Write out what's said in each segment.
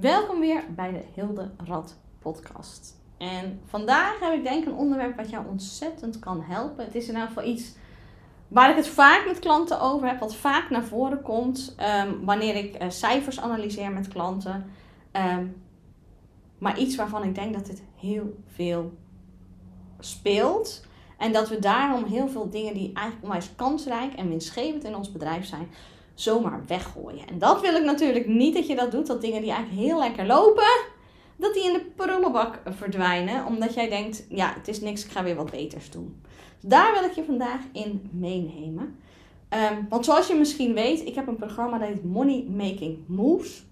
Welkom weer bij de Hilde Rad podcast. En vandaag heb ik denk een onderwerp wat jou ontzettend kan helpen. Het is in ieder geval iets waar ik het vaak met klanten over heb, wat vaak naar voren komt ehm, wanneer ik uh, cijfers analyseer met klanten. Ehm, maar iets waarvan ik denk dat het heel veel speelt. En dat we daarom heel veel dingen die eigenlijk onwijs kansrijk en winstgevend in ons bedrijf zijn, zomaar weggooien. En dat wil ik natuurlijk niet dat je dat doet. Dat dingen die eigenlijk heel lekker lopen, dat die in de prullenbak verdwijnen. Omdat jij denkt, ja, het is niks, ik ga weer wat beters doen. Dus daar wil ik je vandaag in meenemen. Ehm, want zoals je misschien weet, ik heb een programma dat heet Money Making Moves.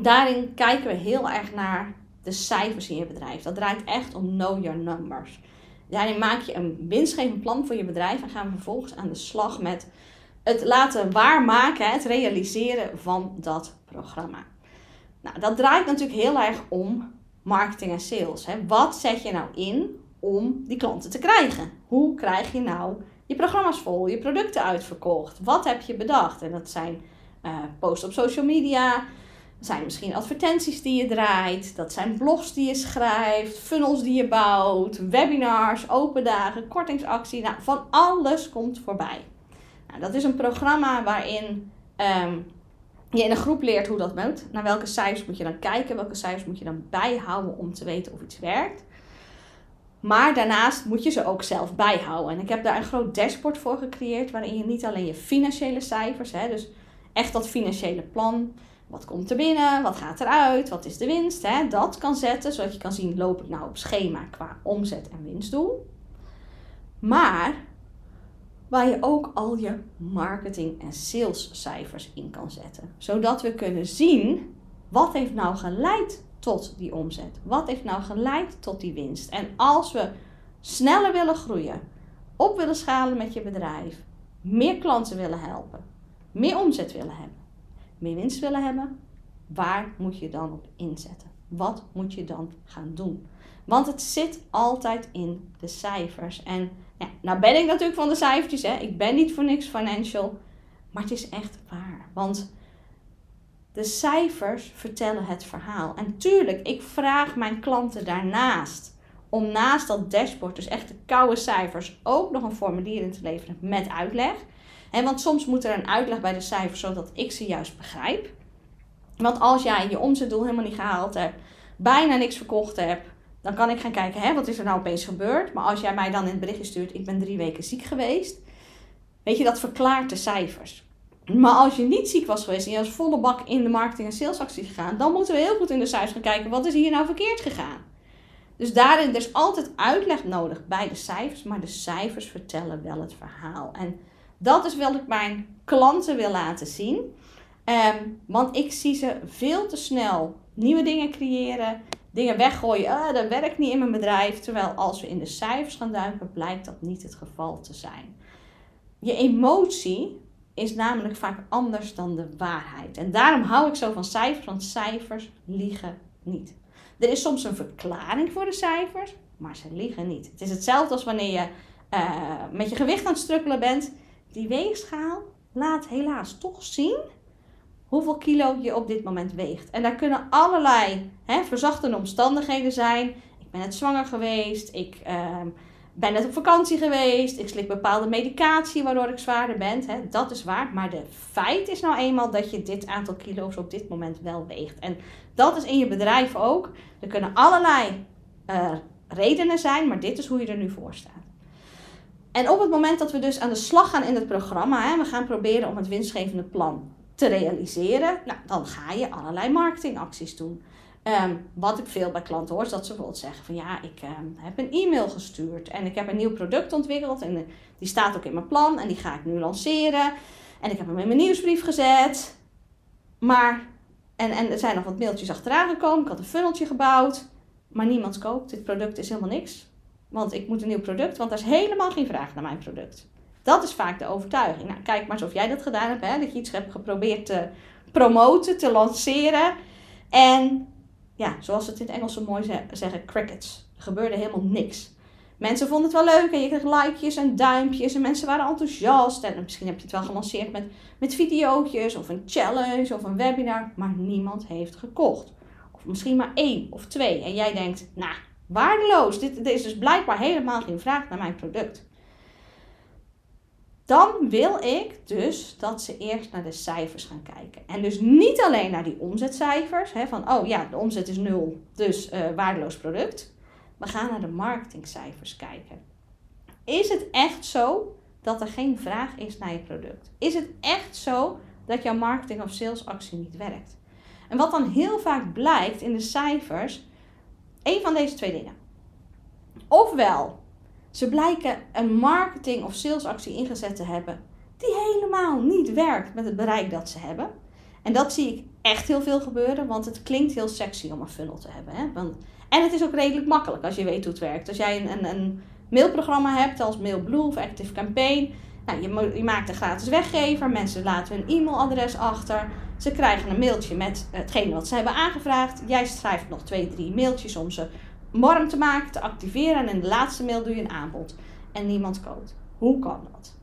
Daarin kijken we heel erg naar de cijfers in je bedrijf. Dat draait echt om know your numbers. Daarin maak je een winstgevend plan voor je bedrijf en gaan we vervolgens aan de slag met het laten waarmaken, het realiseren van dat programma. Nou, dat draait natuurlijk heel erg om marketing en sales. Hè. Wat zet je nou in om die klanten te krijgen? Hoe krijg je nou je programma's vol, je producten uitverkocht? Wat heb je bedacht? En dat zijn uh, posts op social media, dat zijn misschien advertenties die je draait, dat zijn blogs die je schrijft, funnels die je bouwt, webinars, open dagen, kortingsactie. Nou, van alles komt voorbij. Nou, dat is een programma waarin um, je in een groep leert hoe dat moet. Naar welke cijfers moet je dan kijken, welke cijfers moet je dan bijhouden om te weten of iets werkt. Maar daarnaast moet je ze ook zelf bijhouden. En ik heb daar een groot dashboard voor gecreëerd, waarin je niet alleen je financiële cijfers, hè, dus echt dat financiële plan, wat komt er binnen, wat gaat eruit, wat is de winst, hè, dat kan zetten, zodat je kan zien, loop ik nou op schema qua omzet en winstdoel. Maar waar je ook al je marketing- en salescijfers in kan zetten. Zodat we kunnen zien wat heeft nou geleid tot die omzet? Wat heeft nou geleid tot die winst? En als we sneller willen groeien, op willen schalen met je bedrijf, meer klanten willen helpen, meer omzet willen hebben, meer winst willen hebben, waar moet je dan op inzetten? Wat moet je dan gaan doen? Want het zit altijd in de cijfers. En ja, nou ben ik natuurlijk van de cijfertjes, hè. Ik ben niet voor niks financial. Maar het is echt waar. Want de cijfers vertellen het verhaal. En tuurlijk, ik vraag mijn klanten daarnaast om naast dat dashboard, dus echt de koude cijfers, ook nog een formulier in te leveren met uitleg. En want soms moet er een uitleg bij de cijfers, zodat ik ze juist begrijp. Want als jij je omzetdoel helemaal niet gehaald hebt, bijna niks verkocht hebt, dan kan ik gaan kijken, hè, wat is er nou opeens gebeurd? Maar als jij mij dan in het berichtje stuurt, ik ben drie weken ziek geweest. Weet je, dat verklaart de cijfers. Maar als je niet ziek was geweest en je was volle bak in de marketing en salesactie gegaan, dan moeten we heel goed in de cijfers gaan kijken, wat is hier nou verkeerd gegaan? Dus daarin, er is altijd uitleg nodig bij de cijfers, maar de cijfers vertellen wel het verhaal. En dat is wat ik mijn klanten wil laten zien. Um, want ik zie ze veel te snel nieuwe dingen creëren, dingen weggooien. Ah, dat werkt niet in mijn bedrijf. Terwijl als we in de cijfers gaan duiken, blijkt dat niet het geval te zijn. Je emotie is namelijk vaak anders dan de waarheid. En daarom hou ik zo van cijfers, want cijfers liegen niet. Er is soms een verklaring voor de cijfers, maar ze liegen niet. Het is hetzelfde als wanneer je uh, met je gewicht aan het strukkelen bent. Die weegschaal laat helaas toch zien hoeveel kilo je op dit moment weegt. En daar kunnen allerlei hè, verzachtende omstandigheden zijn. Ik ben net zwanger geweest, ik uh, ben net op vakantie geweest, ik slik bepaalde medicatie waardoor ik zwaarder ben. Hè, dat is waar. Maar de feit is nou eenmaal dat je dit aantal kilo's op dit moment wel weegt. En dat is in je bedrijf ook. Er kunnen allerlei uh, redenen zijn, maar dit is hoe je er nu voor staat. En op het moment dat we dus aan de slag gaan in het programma, hè, we gaan proberen om het winstgevende plan te realiseren, nou, dan ga je allerlei marketingacties doen. Ehm, wat ik veel bij klanten hoor, is dat ze bijvoorbeeld zeggen van ja, ik ehm, heb een e-mail gestuurd en ik heb een nieuw product ontwikkeld en die staat ook in mijn plan en die ga ik nu lanceren. En ik heb hem in mijn nieuwsbrief gezet. Maar, en, en er zijn nog wat mailtjes achteraan gekomen, ik had een funneltje gebouwd, maar niemand koopt. Dit product is helemaal niks. Want ik moet een nieuw product, want er is helemaal geen vraag naar mijn product. Dat is vaak de overtuiging. Nou, kijk maar eens of jij dat gedaan hebt. Hè? Dat je iets hebt geprobeerd te promoten, te lanceren. En ja, zoals het in het Engels zo mooi zeggen, crickets. Er gebeurde helemaal niks. Mensen vonden het wel leuk en je kreeg likejes en duimpjes en mensen waren enthousiast. En misschien heb je het wel gelanceerd met, met video's of een challenge of een webinar, maar niemand heeft gekocht. Of misschien maar één of twee. En jij denkt, nou, waardeloos. Dit, dit is dus blijkbaar helemaal geen vraag naar mijn product. Dan wil ik dus dat ze eerst naar de cijfers gaan kijken. En dus niet alleen naar die omzetcijfers, hè, van oh ja, de omzet is nul, dus uh, waardeloos product. We gaan naar de marketingcijfers kijken. Is het echt zo dat er geen vraag is naar je product? Is het echt zo dat jouw marketing of salesactie niet werkt? En wat dan heel vaak blijkt in de cijfers, een van deze twee dingen. Ofwel, ze blijken een marketing of salesactie ingezet te hebben die helemaal niet werkt met het bereik dat ze hebben. En dat zie ik echt heel veel gebeuren, want het klinkt heel sexy om een funnel te hebben. Hè? Want en het is ook redelijk makkelijk als je weet hoe het werkt. Als jij een, een, een mailprogramma hebt als MailBlue of Active Campaign. Nou, je, maakt een gratis weggever. Mensen laten hun e-mailadres achter. Ze krijgen een mailtje met hetgene wat ze hebben aangevraagd. Jij schrijft nog twee, drie mailtjes om ze warm te maken, te activeren. En in de laatste mail doe je een aanbod. En niemand koopt. Hoe kan dat?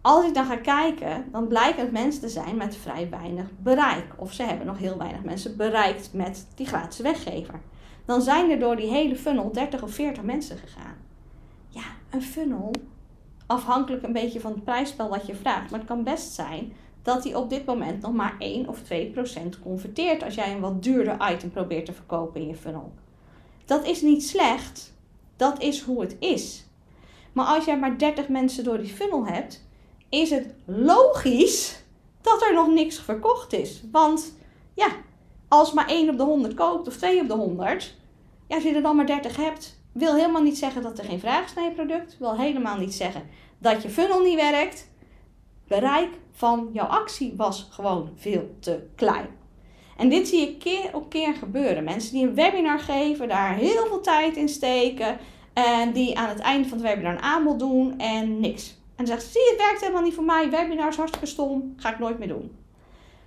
Als ik dan ga kijken, dan blijkt het mensen te zijn met vrij weinig bereik. Of ze hebben nog heel weinig mensen bereikt met die gratis weggever dan zijn er door die hele funnel 30 of 40 mensen gegaan. Ja, een funnel, afhankelijk een beetje van het prijsspel wat je vraagt, maar het kan best zijn dat die op dit moment nog maar 1 of 2 procent converteert als jij een wat duurder item probeert te verkopen in je funnel. Dat is niet slecht, dat is hoe het is. Maar als jij maar 30 mensen door die funnel hebt, is het logisch dat er nog niks verkocht is. Want ja, als maar 1 op de 100 koopt of 2 op de 100, ja, als je er dan maar 30 hebt, wil helemaal niet zeggen dat er geen vraag is naar je product. Wil helemaal niet zeggen dat je funnel niet werkt. Bereik van jouw actie was gewoon veel te klein. En dit zie je keer op keer gebeuren. Mensen die een webinar geven, daar heel veel tijd in steken. En die aan het einde van het webinar een aanbod doen en niks. En dan zeggen zie het werkt helemaal niet voor mij. Webinar is hartstikke stom, ga ik nooit meer doen.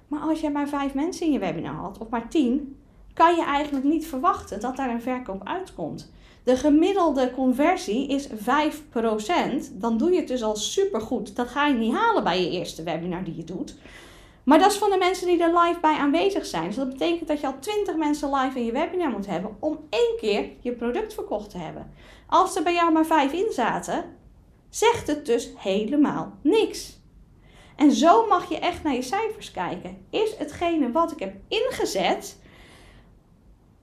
Maar als je maar vijf mensen in je webinar had, of maar tien, kan je eigenlijk niet verwachten dat daar een verkoop uitkomt. De gemiddelde conversie is 5%. Dan doe je het dus al supergoed. Dat ga je niet halen bij je eerste webinar die je doet. Maar dat is van de mensen die er live bij aanwezig zijn. Dus dat betekent dat je al 20 mensen live in je webinar moet hebben om één keer je product verkocht te hebben. Als er bij jou maar 5 in zaten, zegt het dus helemaal niks. En zo mag je echt naar je cijfers kijken. Is hetgene wat ik heb ingezet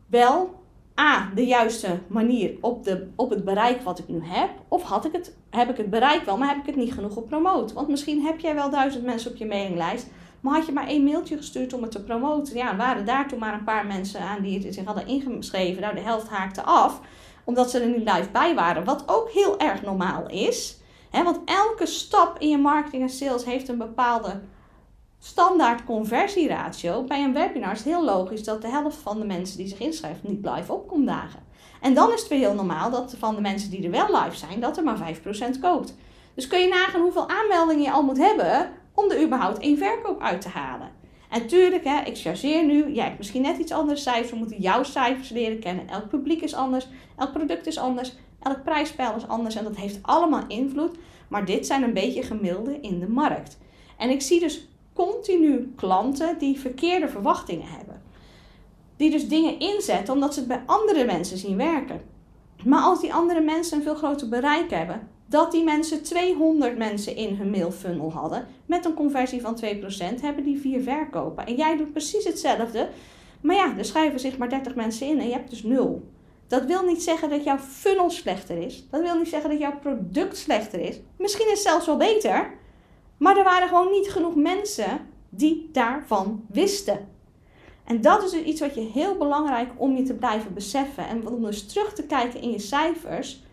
wel A, de juiste manier op, de, op het bereik wat ik nu heb? Of had ik het, heb ik het bereik wel, maar heb ik het niet genoeg op promoten? Want misschien heb jij wel duizend mensen op je mailinglijst, maar had je maar één mailtje gestuurd om het te promoten? Ja, waren daar toen maar een paar mensen aan die zich hadden ingeschreven. Nou, de helft haakte af, omdat ze er niet live bij waren. Wat ook heel erg normaal is want elke stap in je marketing en sales heeft een bepaalde standaard conversieratio. Bij een webinar is het heel logisch dat de helft van de mensen die zich inschrijven niet live opkomt dagen. En dan is het weer heel normaal dat van de mensen die er wel live zijn, dat er maar 5% koopt. Dus kun je nagaan hoeveel aanmeldingen je al moet hebben om er überhaupt één verkoop uit te halen. En tuurlijk, hè, ik chargeer nu. Jij hebt misschien net iets andere cijfers. We moeten jouw cijfers leren kennen. Elk publiek is anders. Elk product is anders. Elk prijsspel is anders. En dat heeft allemaal invloed. Maar dit zijn een beetje gemiddelde in de markt. En ik zie dus continu klanten die verkeerde verwachtingen hebben. Die dus dingen inzetten omdat ze het bij andere mensen zien werken. Maar als die andere mensen een veel groter bereik hebben, dat die mensen 200 mensen in hun mailfunnel hadden met een conversie van 2%, hebben die vier verkopen. En jij doet precies hetzelfde, maar ja, er schrijven zich maar 30 mensen in en je hebt dus nul. Dat wil niet zeggen dat jouw funnel slechter is. Dat wil niet zeggen dat jouw product slechter is. Misschien is het zelfs wel beter, maar er waren gewoon niet genoeg mensen die daarvan wisten. En dat is dus iets wat je heel belangrijk om je te blijven beseffen. En om dus terug te kijken in je cijfers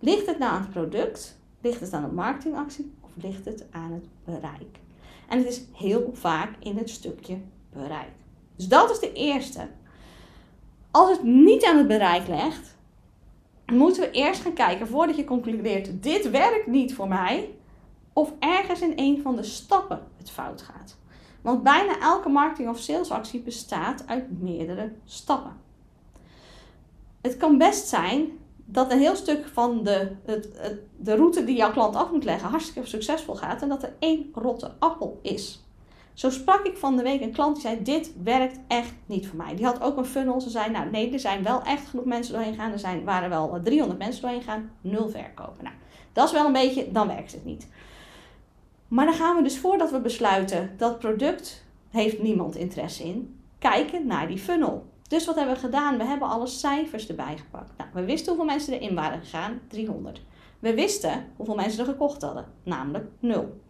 Ligt het nou aan het product? Ligt het aan de marketingactie? Of ligt het aan het bereik? En het is heel vaak in het stukje bereik. Dus dat is de eerste. Als het niet aan het bereik ligt, moeten we eerst gaan kijken voordat je concludeert: dit werkt niet voor mij. Of ergens in een van de stappen het fout gaat. Want bijna elke marketing- of salesactie bestaat uit meerdere stappen. Het kan best zijn dat een heel stuk van de, het, het, de route die jouw klant af moet leggen hartstikke succesvol gaat en dat er één rotte appel is. Zo sprak ik van de week een klant die zei: Dit werkt echt niet voor mij. Die had ook een funnel. Ze zei: Nou, nee, er zijn wel echt genoeg mensen doorheen gegaan. Er zijn, waren wel 300 mensen doorheen gegaan. Nul verkopen. Nou, dat is wel een beetje, dan werkt het niet. Maar dan gaan we dus voordat we besluiten dat product heeft niemand interesse in, kijken naar die funnel. Dus wat hebben we gedaan? We hebben alle cijfers erbij gepakt. Nou, we wisten hoeveel mensen erin waren gegaan, 300. We wisten hoeveel mensen er gekocht hadden, namelijk 0.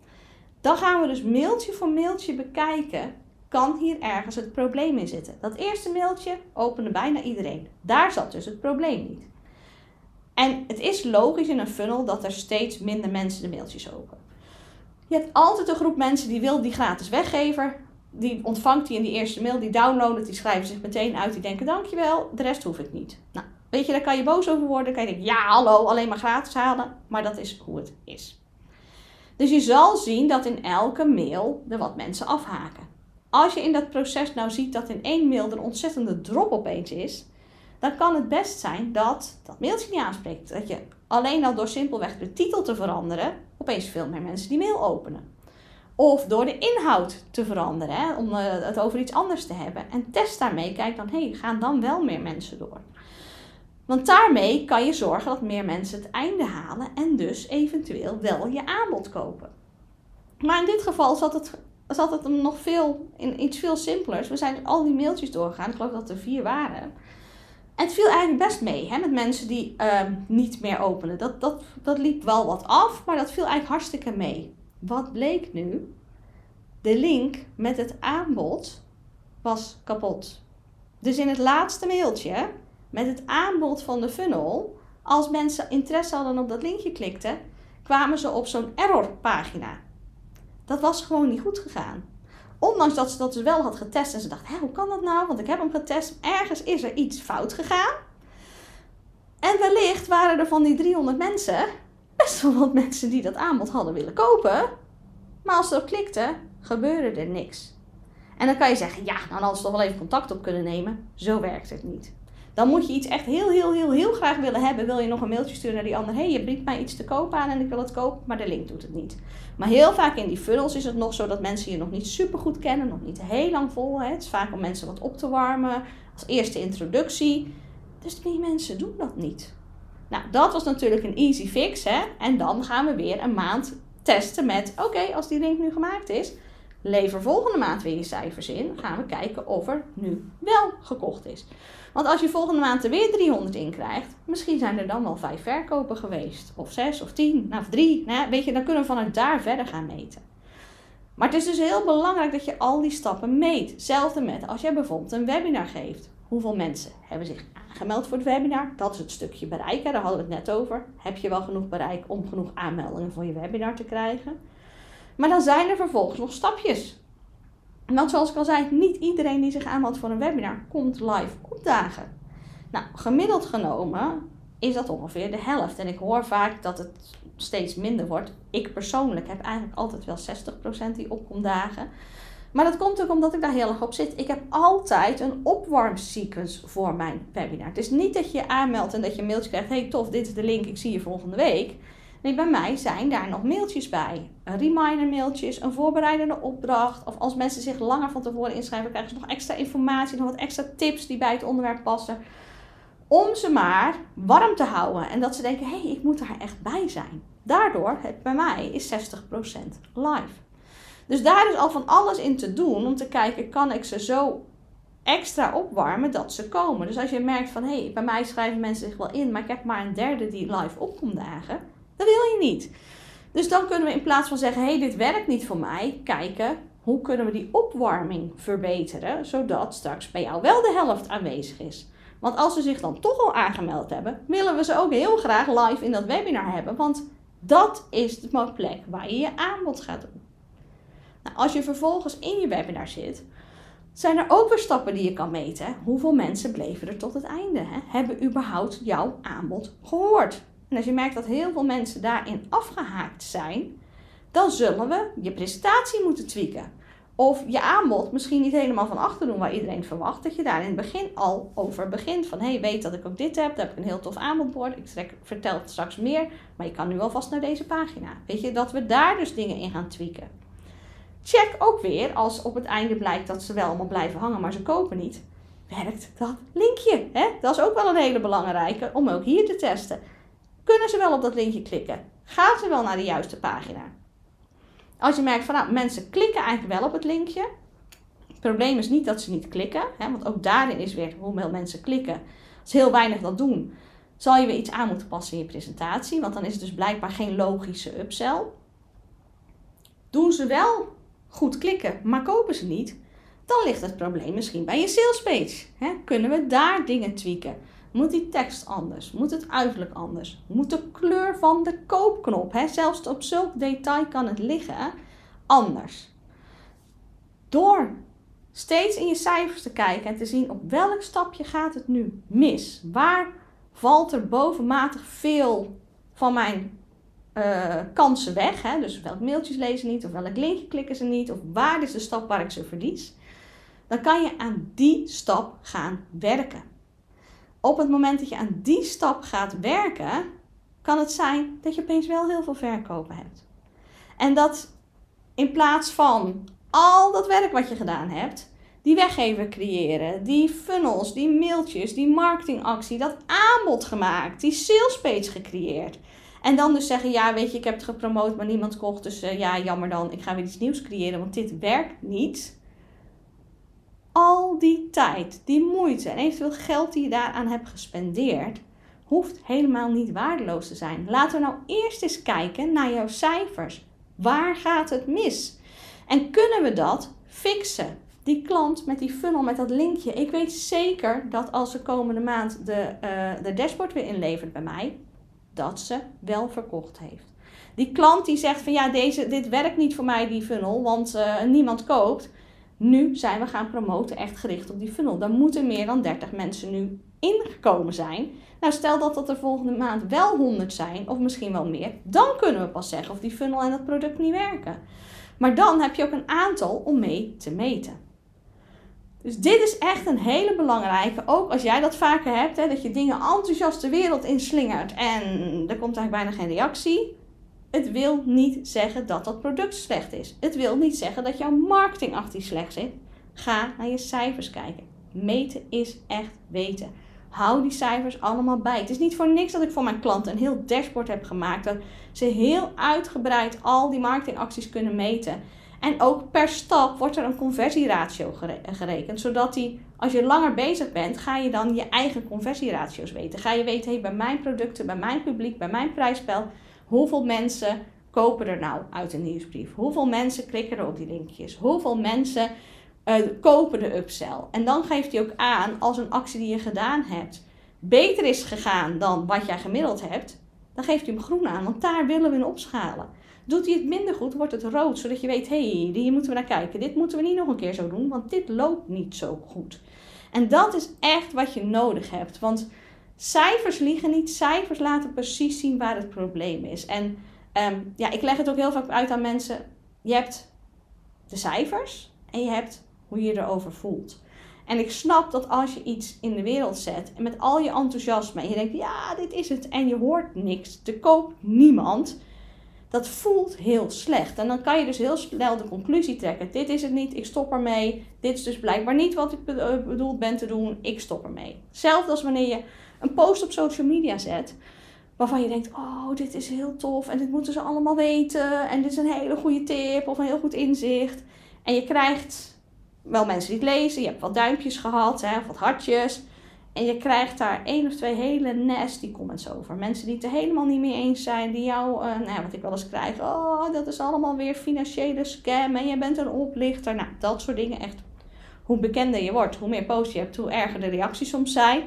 Dan gaan we dus mailtje voor mailtje bekijken. Kan hier ergens het probleem in zitten? Dat eerste mailtje opende bijna iedereen. Daar zat dus het probleem niet. En het is logisch in een funnel dat er steeds minder mensen de mailtjes openen. Je hebt altijd een groep mensen die wil die gratis weggever. Die ontvangt die in die eerste mail, die downloaden, die schrijven zich meteen uit, die denken dankjewel, de rest hoef ik niet. Nou, weet je, daar kan je boos over worden. kan je denken, ja hallo, alleen maar gratis halen. Maar dat is hoe het is. Dus je zal zien dat in elke mail er wat mensen afhaken. Als je in dat proces nou ziet dat in één mail er ontzettende drop opeens is, dan kan het best zijn dat dat mailtje niet aanspreekt. Dat je alleen al door simpelweg de titel te veranderen, opeens veel meer mensen die mail openen. Of door de inhoud te veranderen, hè, om eh, het over iets anders te hebben. En test daarmee, kijk dan, hé, hey, gaan dan wel meer mensen door? Want daarmee kan je zorgen dat meer mensen het einde halen en dus eventueel wel je aanbod kopen. Maar in dit geval zat het, zat het nog veel, in iets veel simpelers. We zijn al die mailtjes doorgegaan, ik geloof dat er vier waren. En het viel eigenlijk best mee hè, met mensen die uh, niet meer openen. Dat, dat, dat liep wel wat af, maar dat viel eigenlijk hartstikke mee. Wat bleek nu? De link met het aanbod was kapot. Dus in het laatste mailtje met het aanbod van de funnel, als mensen interesse hadden op dat linkje klikten, kwamen ze op zo'n errorpagina. Dat was gewoon niet goed gegaan. Ondanks dat ze dat dus wel had getest en ze dacht, Hé, hoe kan dat nou? Want ik heb hem getest, ergens is er iets fout gegaan. En wellicht waren er van die 300 mensen best wel wat mensen die dat aanbod hadden willen kopen. Maar als ze erop klikten, gebeurde er niks. En dan kan je zeggen, ja, nou hadden ze toch wel even contact op kunnen nemen. Zo werkt het niet. Dan moet je iets echt heel, heel, heel, heel graag willen hebben. Wil je nog een mailtje sturen naar die ander. hey, je biedt mij iets te koop aan en ik wil het kopen, maar de link doet het niet. Maar heel vaak in die funnels is het nog zo dat mensen je nog niet super goed kennen. Nog niet heel lang vol. Hè. Het is vaak om mensen wat op te warmen. Als eerste introductie. Dus die mensen doen dat niet. Nou, dat was natuurlijk een easy fix. Hè? En dan gaan we weer een maand testen met... Oké, als die link nu gemaakt is... Lever volgende maand weer je cijfers in. Gaan we kijken of er nu wel gekocht is. Want als je volgende maand er weer 300 in krijgt, misschien zijn er dan wel vijf verkopen geweest. Of zes of tien, nou, of drie. Weet je, dan kunnen we vanuit daar verder gaan meten. Maar het is dus heel belangrijk dat je al die stappen meet. Hetzelfde met als je bijvoorbeeld een webinar geeft. Hoeveel mensen hebben zich aangemeld voor het webinar? Dat is het stukje bereiken, daar hadden we het net over. Heb je wel genoeg bereik om genoeg aanmeldingen voor je webinar te krijgen? Maar dan zijn er vervolgens nog stapjes. Want zoals ik al zei, niet iedereen die zich aanmeldt voor een webinar komt live opdagen. Nou, gemiddeld genomen is dat ongeveer de helft. En ik hoor vaak dat het steeds minder wordt. Ik persoonlijk heb eigenlijk altijd wel 60% die opkomt dagen. Maar dat komt ook omdat ik daar heel erg op zit. Ik heb altijd een opwarmsequence voor mijn webinar. Het is niet dat je aanmeldt en dat je een mailtje krijgt. Hey tof, dit is de link, ik zie je volgende week. Nee, bij mij zijn daar nog mailtjes bij. Reminder mailtjes, een voorbereidende opdracht. Of als mensen zich langer van tevoren inschrijven, krijgen ze nog extra informatie, nog wat extra tips die bij het onderwerp passen. Om ze maar warm te houden en dat ze denken, hé, hey, ik moet daar echt bij zijn. Daardoor, het bij mij is 60% live. Dus daar is al van alles in te doen om te kijken, kan ik ze zo extra opwarmen dat ze komen. Dus als je merkt van, hé, hey, bij mij schrijven mensen zich wel in, maar ik heb maar een derde die live opkomt dagen dat wil je niet. Dus dan kunnen we in plaats van zeggen: hé, hey, dit werkt niet voor mij, kijken hoe kunnen we die opwarming verbeteren, zodat straks bij jou wel de helft aanwezig is. Want als ze zich dan toch al aangemeld hebben, willen we ze ook heel graag live in dat webinar hebben. Want dat is de plek waar je je aanbod gaat doen. Als je vervolgens in je webinar zit, zijn er ook weer stappen die je kan meten. Hoeveel mensen bleven er tot het einde? Hè? Hebben überhaupt jouw aanbod gehoord? En als je merkt dat heel veel mensen daarin afgehaakt zijn, dan zullen we je presentatie moeten tweaken. Of je aanbod misschien niet helemaal van achter doen waar iedereen verwacht. Dat je daar in het begin al over begint. Van hé, hey, weet dat ik ook dit heb. Daar heb ik een heel tof aanbodbord. Ik trek, vertel het straks meer. Maar je kan nu alvast naar deze pagina. Weet je, dat we daar dus dingen in gaan tweaken. Check ook weer als op het einde blijkt dat ze wel allemaal blijven hangen, maar ze kopen niet. Werkt dat linkje? Hè? Dat is ook wel een hele belangrijke om ook hier te testen. Kunnen ze wel op dat linkje klikken? Gaan ze wel naar de juiste pagina? Als je merkt van nou, mensen klikken eigenlijk wel op het linkje. Het probleem is niet dat ze niet klikken, hè, want ook daarin is weer hoeveel mensen klikken. Als heel weinig dat doen, zal je weer iets aan moeten passen in je presentatie, want dan is het dus blijkbaar geen logische upsell. Doen ze wel goed klikken, maar kopen ze niet, dan ligt het probleem misschien bij je salespage. Hè? Kunnen we daar dingen tweaken? Moet die tekst anders? Moet het uiterlijk anders? Moet de kleur van de koopknop, zelfs op zulk detail kan het liggen, anders? Door steeds in je cijfers te kijken en te zien op welk stapje gaat het nu mis? Waar valt er bovenmatig veel van mijn uh, kansen weg? Hè? Dus welk mailtjes lezen niet, of welk linkje klikken ze niet, of waar is de stap waar ik ze verlies? Dan kan je aan die stap gaan werken op het moment dat je aan die stap gaat werken, kan het zijn dat je opeens wel heel veel verkopen hebt. En dat in plaats van al dat werk wat je gedaan hebt, die weggever creëren, die funnels, die mailtjes, die marketingactie, dat aanbod gemaakt, die salespage gecreëerd. En dan dus zeggen, ja weet je, ik heb het gepromoot, maar niemand kocht, dus uh, ja jammer dan, ik ga weer iets nieuws creëren, want dit werkt niet al die tijd, die moeite en eventueel geld die je daaraan hebt gespendeerd, hoeft helemaal niet waardeloos te zijn. Laten we nou eerst eens kijken naar jouw cijfers. Waar gaat het mis? En kunnen we dat fixen? Die klant met die funnel, met dat linkje. Ik weet zeker dat als ze komende maand de, uh, de dashboard weer inlevert bij mij, dat ze wel verkocht heeft. Die klant die zegt van ja, deze, dit werkt niet voor mij, die funnel, want uh, niemand koopt. Nu zijn we gaan promoten echt gericht op die funnel. Daar moeten meer dan 30 mensen nu ingekomen zijn. Nou, stel dat dat er volgende maand wel 100 zijn, of misschien wel meer, dan kunnen we pas zeggen of die funnel en dat product niet werken. Maar dan heb je ook een aantal om mee te meten. Dus dit is echt een hele belangrijke. Ook als jij dat vaker hebt, hè, dat je dingen enthousiast de wereld inslingert en er komt eigenlijk bijna geen reactie. Het wil niet zeggen dat dat product slecht is. Het wil niet zeggen dat jouw marketingactie slecht zit. Ga naar je cijfers kijken. Meten is echt weten. Hou die cijfers allemaal bij. Het is niet voor niks dat ik voor mijn klanten een heel dashboard heb gemaakt. Dat ze heel uitgebreid al die marketingacties kunnen meten. En ook per stap wordt er een conversieratio gerekend. Zodat die, als je langer bezig bent, ga je dan je eigen conversieratio's weten. Ga je weten, hey, bij mijn producten, bij mijn publiek, bij mijn prijsspel Hoeveel mensen kopen er nou uit een nieuwsbrief? Hoeveel mensen klikken er op die linkjes? Hoeveel mensen uh, kopen de upsell? En dan geeft hij ook aan als een actie die je gedaan hebt beter is gegaan dan wat jij gemiddeld hebt, dan geeft hij hem groen aan, want daar willen we in opschalen. Doet hij het minder goed, wordt het rood, zodat je weet, hé, hey, hier moeten we naar kijken. Dit moeten we niet nog een keer zo doen, want dit loopt niet zo goed. En dat is echt wat je nodig hebt, want cijfers liegen niet. Cijfers laten precies zien waar het probleem is. En ehm, ja, ik leg het ook heel vaak uit aan mensen. Je hebt de cijfers en je hebt hoe je erover voelt. En ik snap dat als je iets in de wereld zet en met al je enthousiasme en je denkt, ja, dit is het, en je hoort niks, er koopt niemand, dat voelt heel slecht. En dan kan je dus heel snel de conclusie trekken: dit is het niet, ik stop ermee. Dit is dus blijkbaar niet wat ik bedoeld ben te doen, ik stop ermee. Hetzelfde als wanneer je een post op social media zet. Waarvan je denkt, oh, dit is heel tof en dit moeten ze allemaal weten. En dit is een hele goede tip of een heel goed inzicht. En je krijgt wel mensen die het lezen. Je hebt wat duimpjes gehad, hè, of wat hartjes. En je krijgt daar één of twee hele nasty comments over. Mensen die het er helemaal niet mee eens zijn. Die jou, uh, nou ja, wat ik wel eens krijg. Oh, dat is allemaal weer financiële scam. En je bent een oplichter. Nou, dat soort dingen. Echt, hoe bekender je wordt, hoe meer posts je hebt, hoe erger de reacties soms zijn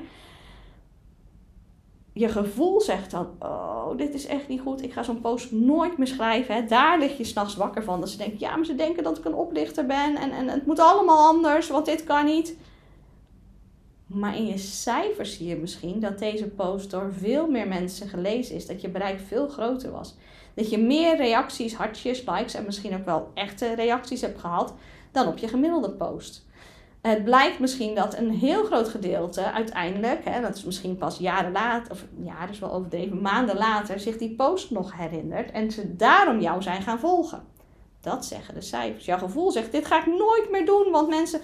je gevoel zegt dan: Oh, dit is echt niet goed. Ik ga zo'n post nooit meer schrijven. Daar lig je s'nachts wakker van. Dat ze denken: Ja, maar ze denken dat ik een oplichter ben. En, en het moet allemaal anders, want dit kan niet. Maar in je cijfers zie je misschien dat deze post door veel meer mensen gelezen is. Dat je bereik veel groter was. Dat je meer reacties, hartjes, likes en misschien ook wel echte reacties hebt gehad dan op je gemiddelde post. Het blijkt misschien dat een heel groot gedeelte uiteindelijk, hè, dat is misschien pas jaren later, of jaren is wel overdreven, maanden later, zich die post nog herinnert en ze daarom jou zijn gaan volgen. Dat zeggen de cijfers. Jouw gevoel zegt: dit ga ik nooit meer doen, want mensen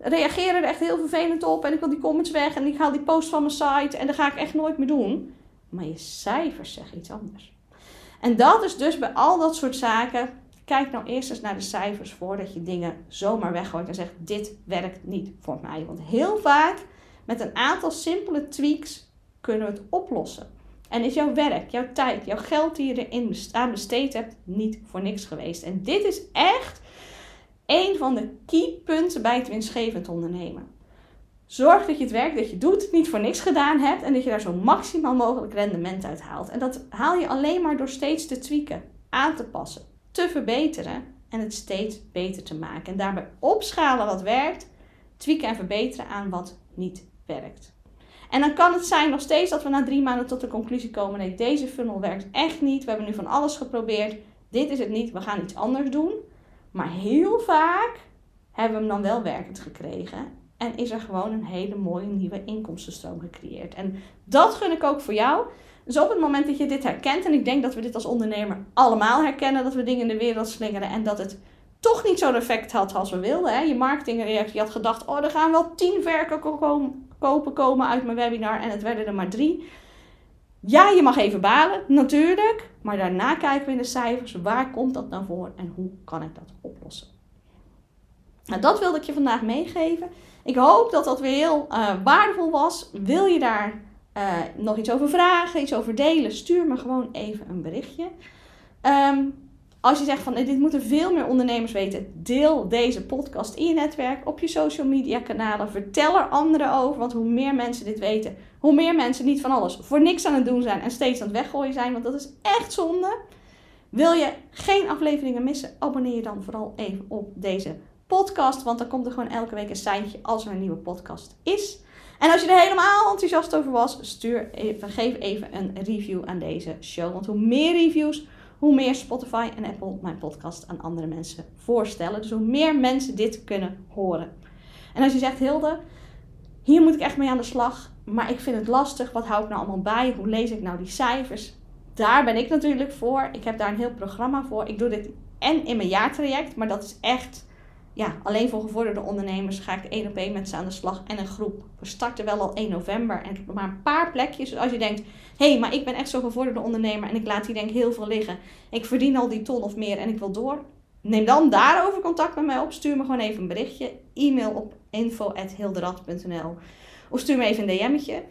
reageren er echt heel vervelend op en ik wil die comments weg en ik haal die post van mijn site en dat ga ik echt nooit meer doen. Maar je cijfers zeggen iets anders. En dat is dus bij al dat soort zaken. Kijk nou eerst eens naar de cijfers voordat je dingen zomaar weggooit en zegt: Dit werkt niet voor mij. Want heel vaak met een aantal simpele tweaks kunnen we het oplossen. En is jouw werk, jouw tijd, jouw geld die je erin aan besteed hebt, niet voor niks geweest. En dit is echt een van de key punten bij het winstgevend ondernemen. Zorg dat je het werk dat je doet niet voor niks gedaan hebt en dat je daar zo maximaal mogelijk rendement uit haalt. En dat haal je alleen maar door steeds te tweaken, aan te passen, te verbeteren en het steeds beter te maken. En daarbij opschalen wat werkt, tweaken en verbeteren aan wat niet werkt. En dan kan het zijn nog steeds dat we na drie maanden tot de conclusie komen: nee, deze funnel werkt echt niet. We hebben nu van alles geprobeerd. Dit is het niet. We gaan iets anders doen. Maar heel vaak hebben we hem dan wel werkend gekregen. En is er gewoon een hele mooie nieuwe inkomstenstroom gecreëerd. En dat gun ik ook voor jou. Dus op het moment dat je dit herkent, en ik denk dat we dit als ondernemer allemaal herkennen, dat we dingen in de wereld slingeren en dat het toch niet zo'n effect had als we wilden. Hè? Je marketingreactie had gedacht, oh er gaan wel tien verkopen komen uit mijn webinar en het werden er maar drie. Ja, je mag even balen, natuurlijk. Maar daarna kijken we in de cijfers, waar komt dat nou voor en hoe kan ik dat oplossen? Nou, dat wilde ik je vandaag meegeven. Ik hoop dat dat weer heel uh, waardevol was. Wil je daar uh, nog iets over vragen, iets over delen? Stuur me gewoon even een berichtje. Um, als je zegt van dit moeten veel meer ondernemers weten, deel deze podcast in je netwerk, op je social media kanalen. Vertel er anderen over, want hoe meer mensen dit weten, hoe meer mensen niet van alles voor niks aan het doen zijn en steeds aan het weggooien zijn, want dat is echt zonde. Wil je geen afleveringen missen, abonneer je dan vooral even op deze podcast, want dan komt er gewoon elke week een seintje als er een nieuwe podcast is. En als je er helemaal enthousiast over was, stuur even, geef even een review aan deze show. Want hoe meer reviews, hoe meer Spotify en Apple mijn podcast aan andere mensen voorstellen. Dus hoe meer mensen dit kunnen horen. En als je zegt, Hilde, hier moet ik echt mee aan de slag, maar ik vind het lastig. Wat hou ik nou allemaal bij? Hoe lees ik nou die cijfers? Daar ben ik natuurlijk voor. Ik heb daar een heel programma voor. Ik doe dit en in mijn jaartraject, maar dat is echt ja, alleen voor gevorderde ondernemers ga ik één op één met ze aan de slag en een groep. We starten wel al 1 november en maar een paar plekjes. Dus als je denkt, hé, hey, maar ik ben echt zo'n gevorderde ondernemer en ik laat hier denk ik heel veel liggen. Ik verdien al die ton of meer en ik wil door. Neem dan daarover contact met mij op. Stuur me gewoon even een berichtje. E-mail op info.hilderad.nl Of stuur me even een DM'tje.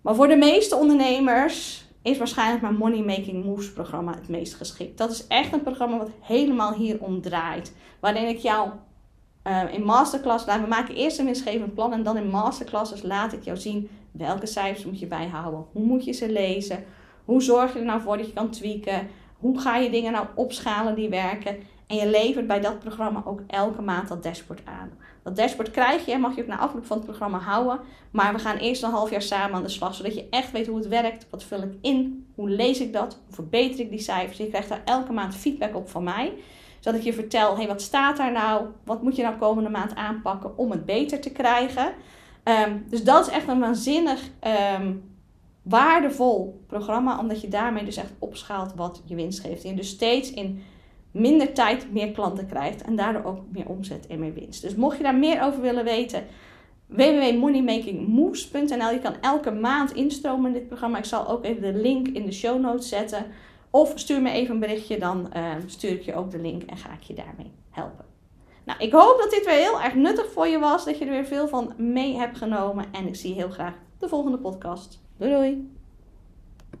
Maar voor de meeste ondernemers is waarschijnlijk mijn Money Making Moves programma het meest geschikt. Dat is echt een programma wat helemaal hierom draait. Waarin ik jou uh, in masterclass laat. We maken eerst een winstgevend plan en dan in masterclasses laat ik jou zien welke cijfers moet je bijhouden. Hoe moet je ze lezen? Hoe zorg je er nou voor dat je kan tweaken? Hoe ga je dingen nou opschalen die werken? En je levert bij dat programma ook elke maand dat dashboard aan. Dat dashboard krijg je en mag je ook na afloop van het programma houden. Maar we gaan eerst een half jaar samen aan de slag, zodat je echt weet hoe het werkt. Wat vul ik in? Hoe lees ik dat? Hoe verbeter ik die cijfers? Je krijgt daar elke maand feedback op van mij. Zodat ik je vertel, hey, wat staat daar nou? Wat moet je nou komende maand aanpakken om het beter te krijgen? Ehm, dus dat is echt een waanzinnig um, waardevol programma, omdat je daarmee dus echt opschaalt wat je winst geeft. En dus steeds in minder tijd meer klanten krijgt en daardoor ook meer omzet en meer winst. Dus mocht je daar meer over willen weten, www.moneymakingmoves.nl. Je kan elke maand instromen in dit programma. Ik zal ook even de link in de show notes zetten. Of stuur me even een berichtje, dan uh, stuur ik je ook de link en ga ik je daarmee helpen. Nou, ik hoop dat dit weer heel erg nuttig voor je was, dat je er weer veel van mee hebt genomen. En ik zie je heel graag de volgende podcast. Doei doei!